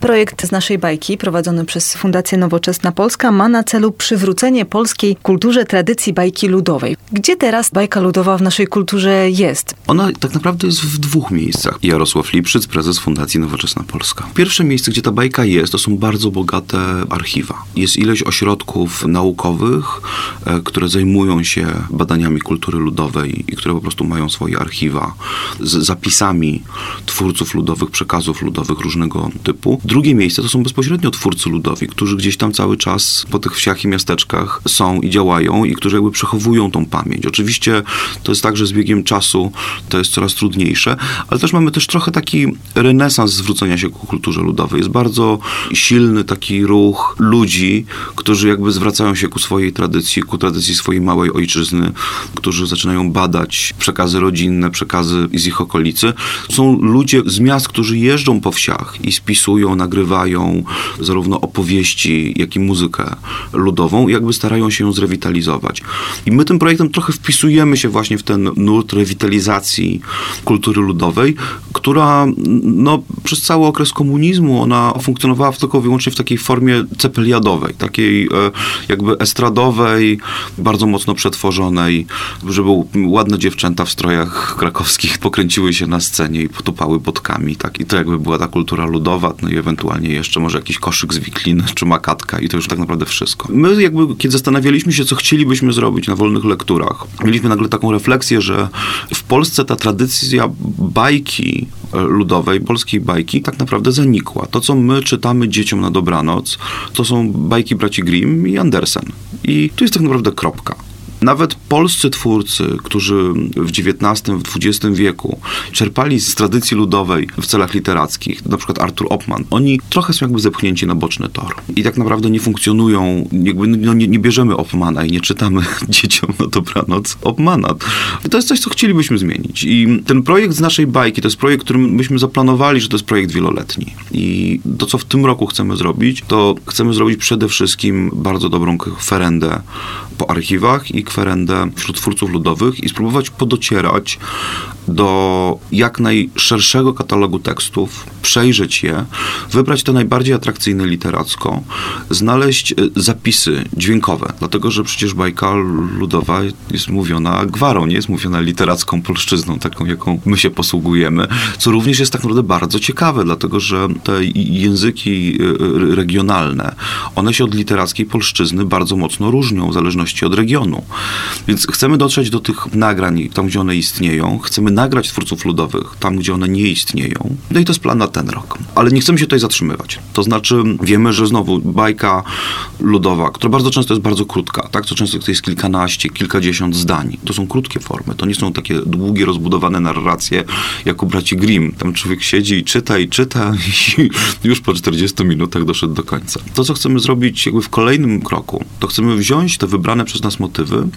Projekt z naszej bajki, prowadzony przez Fundację Nowoczesna Polska, ma na celu przywrócenie polskiej kulturze tradycji bajki ludowej. Gdzie teraz bajka ludowa w naszej kulturze jest? Ona tak naprawdę jest w dwóch miejscach. Jarosław Lipszyc, prezes Fundacji Nowoczesna Polska. Pierwsze miejsce, gdzie ta bajka jest, to są bardzo bogate archiwa. Jest ileś ośrodków naukowych, e, które zajmują się badaniami kultury ludowej i które po prostu mają swoje archiwa z zapisami twórców ludowych, przekazów ludowych różnego typu. Drugie miejsce to są bezpośrednio twórcy ludowi, którzy gdzieś tam cały czas po tych wsiach i miasteczkach są i działają i którzy jakby przechowują tą pamięć. Oczywiście to jest tak, że z biegiem czasu to jest coraz trudniejsze, ale też mamy też trochę taki renesans zwrócenia się ku kulturze ludowej. Jest bardzo silny taki ruch ludzi, którzy jakby zwracają się ku swojej tradycji, ku tradycji swojej małej ojczyzny, którzy zaczynają badać przekazy rodzinne, przekazy z ich okolicy. Są ludzie z miast, którzy jeżdżą po wsiach i spisują, nagrywają zarówno opowieści, jak i muzykę ludową, jakby starają się ją zrewitalizować. I my tym projektem trochę wpisujemy się właśnie w ten nurt rewitalizacji kultury ludowej, która no, przez cały okres komunizmu ona funkcjonowała tylko wyłącznie w takiej formie cepeliadowej, takiej e, jakby estradowej, bardzo mocno przetworzonej, żeby ładne dziewczęta w strojach krakowskich pokręciły się na scenie i potupały podkami, tak? I to jakby była ta kultura ludowa, no i ewentualnie jeszcze może jakiś koszyk z wikliny, czy makatka i to już tak naprawdę wszystko. My jakby, kiedy zastanawialiśmy się, co chcielibyśmy zrobić na wolnych lekturach, mieliśmy nagle taką refleksję, że w Polsce ta tradycja bajki e, ludowej, polskiej bajki, tak naprawdę zanikła. To, co my czytamy dzieciom na dobranoc, to są bajki braci Grimm i Andersen. I tu jest tak naprawdę kropka. Nawet polscy twórcy, którzy w XIX, w XX wieku czerpali z tradycji ludowej w celach literackich, na przykład Arthur Opman, oni trochę są jakby zepchnięci na boczny tor. I tak naprawdę nie funkcjonują, jakby no nie, nie bierzemy Opmana i nie czytamy dzieciom na dobranoc Opmana. To jest coś, co chcielibyśmy zmienić. I ten projekt z naszej bajki, to jest projekt, który myśmy zaplanowali, że to jest projekt wieloletni. I to, co w tym roku chcemy zrobić, to chcemy zrobić przede wszystkim bardzo dobrą kwerendę po archiwach i kwerendę wśród twórców ludowych i spróbować podocierać do jak najszerszego katalogu tekstów, przejrzeć je, wybrać te najbardziej atrakcyjne literacko, znaleźć e, zapisy dźwiękowe, dlatego że przecież bajka ludowa jest mówiona gwarą, nie jest mówiona literacką polszczyzną, taką jaką my się posługujemy, co również jest tak naprawdę bardzo ciekawe, dlatego że te języki e, regionalne, one się od literackiej polszczyzny bardzo mocno różnią w zależności od regionu. Więc chcemy dotrzeć do tych nagrań tam, gdzie one istnieją, chcemy nagrać twórców ludowych tam, gdzie one nie istnieją. No i to jest plan na ten rok. Ale nie chcemy się tutaj zatrzymywać. To znaczy, wiemy, że znowu bajka ludowa, która bardzo często jest bardzo krótka, tak? Co często to jest kilkanaście, kilkadziesiąt zdań. To są krótkie formy. To nie są takie długie, rozbudowane narracje, jak u braci Grimm. Tam człowiek siedzi i czyta i czyta i już po 40 minutach doszedł do końca. To, co chcemy zrobić jakby w kolejnym kroku, to chcemy wziąć te wybrane przez nas motywy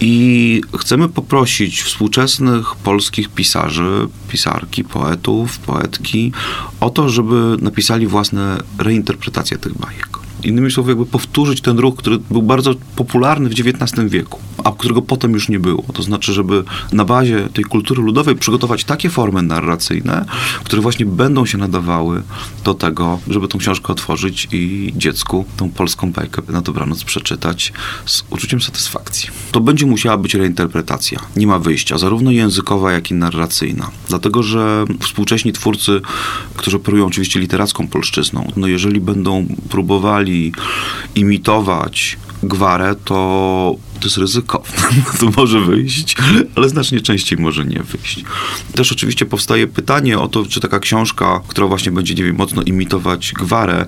i chcemy poprosić współczesnych polskich pisarzy, pisarki, poetów, poetki o to, żeby napisali własne reinterpretacje tych bajek. Innymi słowy, jakby powtórzyć ten ruch, który był bardzo popularny w XIX wieku, a którego potem już nie było. To znaczy, żeby na bazie tej kultury ludowej przygotować takie formy narracyjne, które właśnie będą się nadawały do tego, żeby tą książkę otworzyć i dziecku tą polską bajkę na dobranoc przeczytać z uczuciem satysfakcji. To będzie musiała być reinterpretacja. Nie ma wyjścia, zarówno językowa, jak i narracyjna. Dlatego, że współcześni twórcy, którzy operują oczywiście literacką polszczyzną, no jeżeli będą próbowali imitować gwarę, to to jest ryzykowne. To może wyjść, ale znacznie częściej może nie wyjść. Też oczywiście powstaje pytanie o to, czy taka książka, która właśnie będzie, nie wiem, mocno imitować gwarę,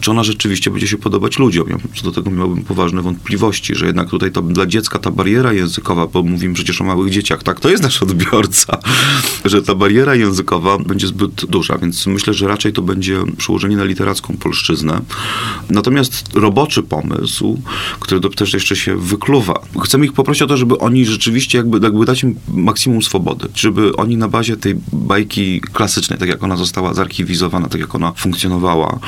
czy ona rzeczywiście będzie się podobać ludziom. Ja co do tego miałbym poważne wątpliwości, że jednak tutaj to, dla dziecka ta bariera językowa, bo mówimy przecież o małych dzieciach, tak, to jest nasz odbiorca, że ta bariera językowa będzie zbyt duża, więc myślę, że raczej to będzie przełożenie na literacką polszczyznę. Natomiast roboczy pomysł, który też jeszcze się wykluwa Chcemy ich poprosić o to, żeby oni rzeczywiście jakby, jakby dać im maksimum swobody. Żeby oni na bazie tej bajki klasycznej, tak jak ona została zarchiwizowana, tak jak ona funkcjonowała,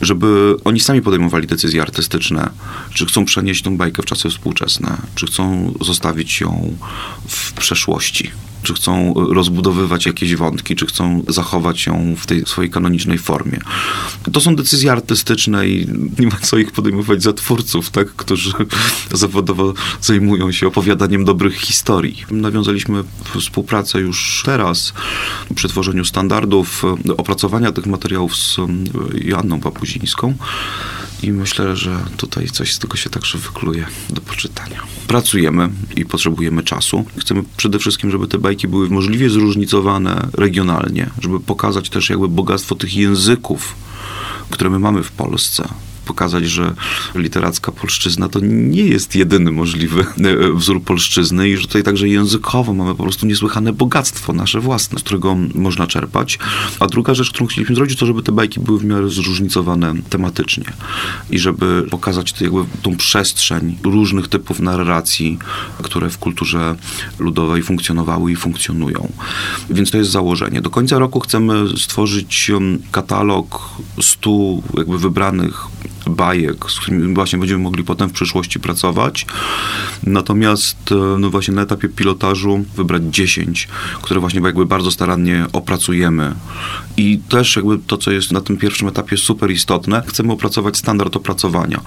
żeby oni sami podejmowali decyzje artystyczne, czy chcą przenieść tą bajkę w czasy współczesne, czy chcą zostawić ją w przeszłości czy chcą rozbudowywać jakieś wątki, czy chcą zachować ją w tej swojej kanonicznej formie. To są decyzje artystyczne i nie ma co ich podejmować za twórców, tak, którzy zawodowo zajmują się opowiadaniem dobrych historii. Nawiązaliśmy współpracę już teraz przy tworzeniu standardów opracowania tych materiałów z Joanną Papuzińską i myślę, że tutaj coś z tego się także wykluje do poczytania. Pracujemy i potrzebujemy czasu. Chcemy przede wszystkim, żeby te bajki były możliwie zróżnicowane regionalnie, żeby pokazać też jakby bogactwo tych języków, które my mamy w Polsce pokazać, że literacka polszczyzna to nie jest jedyny możliwy e, wzór polszczyzny i że tutaj także językowo mamy po prostu niesłychane bogactwo nasze własne, z którego można czerpać. A druga rzecz, którą chcieliśmy zrobić, to żeby te bajki były w miarę zróżnicowane tematycznie i żeby pokazać jakby tą przestrzeń różnych typów narracji, które w kulturze ludowej funkcjonowały i funkcjonują. Więc to jest założenie. Do końca roku chcemy stworzyć katalog stu jakby wybranych bajek, z którymi właśnie będziemy mogli potem w przyszłości pracować. Natomiast e, no właśnie na etapie pilotażu wybrać 10, które właśnie jakby bardzo starannie opracujemy. I też jakby to, co jest na tym pierwszym etapie super istotne, chcemy opracować standard opracowania.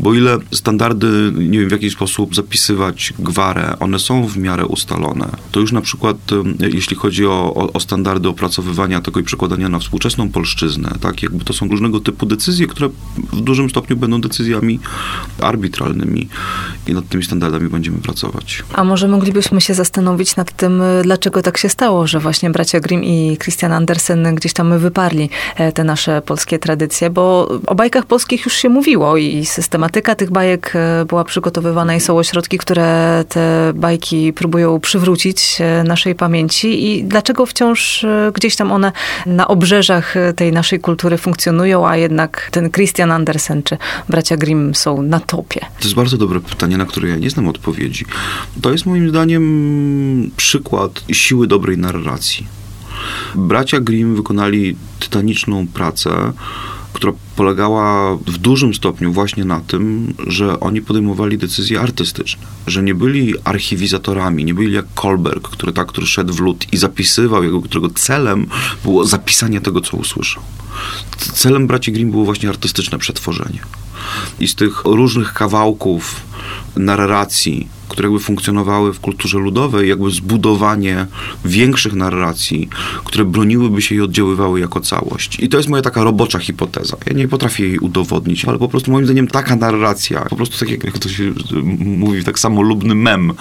Bo ile standardy, nie wiem w jaki sposób zapisywać gwarę, one są w miarę ustalone. To już na przykład, e, jeśli chodzi o, o, o standardy opracowywania tego i przekładania na współczesną polszczyznę, tak, jakby to są różnego typu decyzje, które w dużym stopniu będą decyzjami arbitralnymi i nad tymi standardami będziemy pracować. A może moglibyśmy się zastanowić nad tym, dlaczego tak się stało, że właśnie bracia Grimm i Christian Andersen gdzieś tam wyparli e, te nasze polskie tradycje, bo o bajkach polskich już się mówiło i systematyka tych bajek e, była przygotowywana i są ośrodki, które te bajki próbują przywrócić e, naszej pamięci i dlaczego wciąż gdzieś tam one na obrzeżach tej naszej kultury funkcjonują, a jednak ten Christian Andersen Andersen czy bracia Grimm są na topie? To jest bardzo dobre pytanie, na które ja nie znam odpowiedzi. To jest moim zdaniem przykład siły dobrej narracji. Bracia Grimm wykonali tytaniczną pracę, która polegała w dużym stopniu właśnie na tym, że oni podejmowali decyzje artystyczne, że nie byli archiwizatorami, nie byli jak Kolberg, który tak, który szedł w lód i zapisywał, jego, którego celem było zapisanie tego, co usłyszał. Celem braci Grimm było właśnie artystyczne przetworzenie. I z tych różnych kawałków narracji, które jakby funkcjonowały w kulturze ludowej, jakby zbudowanie większych narracji, które broniłyby się i oddziaływały jako całość. I to jest moja taka robocza hipoteza. Ja nie potrafię jej udowodnić, ale po prostu moim zdaniem taka narracja, po prostu tak jak, to się mówi, tak samolubny mem,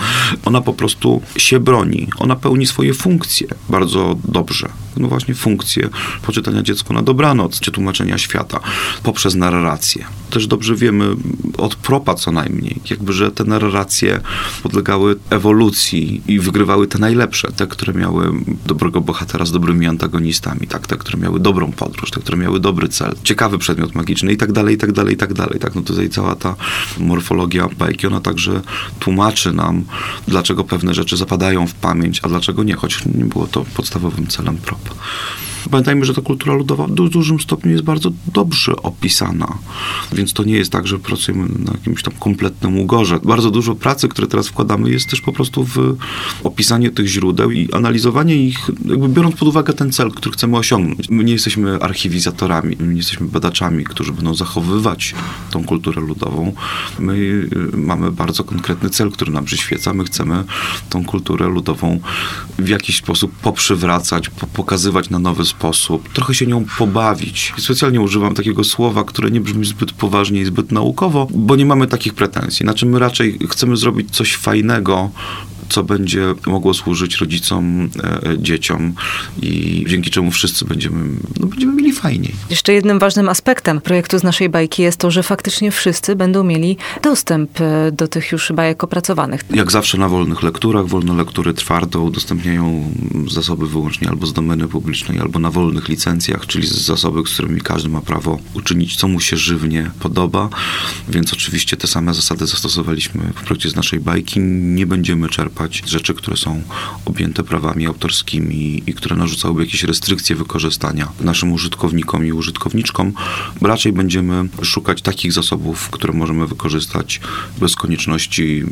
ona po prostu się broni. Ona pełni swoje funkcje bardzo dobrze. No właśnie funkcje poczytania dziecku na dobranoc, czy tłumaczenia świata poprzez narrację. Też dobrze wiemy od propa co najmniej, jakby, że te narracje podlegały ewolucji i wygrywały te najlepsze, te, które miały dobrego bohatera z dobrymi antagonistami, tak, te, które miały dobrą podróż, te, które miały dobry cel, ciekawy przedmiot magiczny i tak dalej, i tak dalej, i tak dalej. Tak, no tutaj cała ta morfologia bajki, ona także tłumaczy nam, dlaczego pewne rzeczy zapadają w pamięć, a dlaczego nie, choć nie było to podstawowym celem prop. up. Pamiętajmy, że ta kultura ludowa w dużym stopniu jest bardzo dobrze opisana, więc to nie jest tak, że pracujemy na jakimś tam kompletnym ugorze. Bardzo dużo pracy, które teraz wkładamy, jest też po prostu w opisanie tych źródeł i analizowanie ich, jakby biorąc pod uwagę ten cel, który chcemy osiągnąć. My nie jesteśmy archiwizatorami, my nie jesteśmy badaczami, którzy będą zachowywać tą kulturę ludową. My y, mamy bardzo konkretny cel, który nam przyświeca. My chcemy tą kulturę ludową w jakiś sposób poprzywracać, pokazywać na nowy sposób, trochę się nią pobawić. Specjalnie używam takiego słowa, które nie brzmi zbyt poważnie i zbyt naukowo, bo nie mamy takich pretensji. Znaczy my raczej chcemy zrobić coś fajnego, co będzie mogło służyć rodzicom, e, dzieciom i dzięki czemu wszyscy będziemy, no, będziemy mieli fajniej. Jeszcze jednym ważnym aspektem projektu z naszej bajki jest to, że faktycznie wszyscy będą mieli dostęp e, do tych już bajek opracowanych. Jak zawsze na wolnych lekturach, wolne lektury twardo udostępniają zasoby wyłącznie albo z domeny publicznej, albo na wolnych licencjach, czyli z zasoby, z którymi każdy ma prawo uczynić, co mu się żywnie podoba. Więc oczywiście te same zasady zastosowaliśmy w projekcie z naszej bajki. Nie będziemy czerpać rzeczy, które są objęte prawami autorskimi i które narzucałyby jakieś restrykcje wykorzystania naszym użytkownikom i użytkowniczkom. Raczej będziemy szukać takich zasobów, które możemy wykorzystać bez konieczności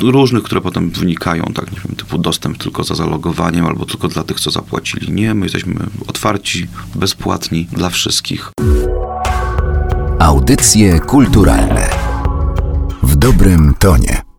różnych, które potem wynikają, tak, nie wiem, typu dostęp tylko za zalogowaniem albo tylko dla tych, co zapłacili. Nie, my jesteśmy otwarci, bezpłatni dla wszystkich. Audycje kulturalne w dobrym tonie.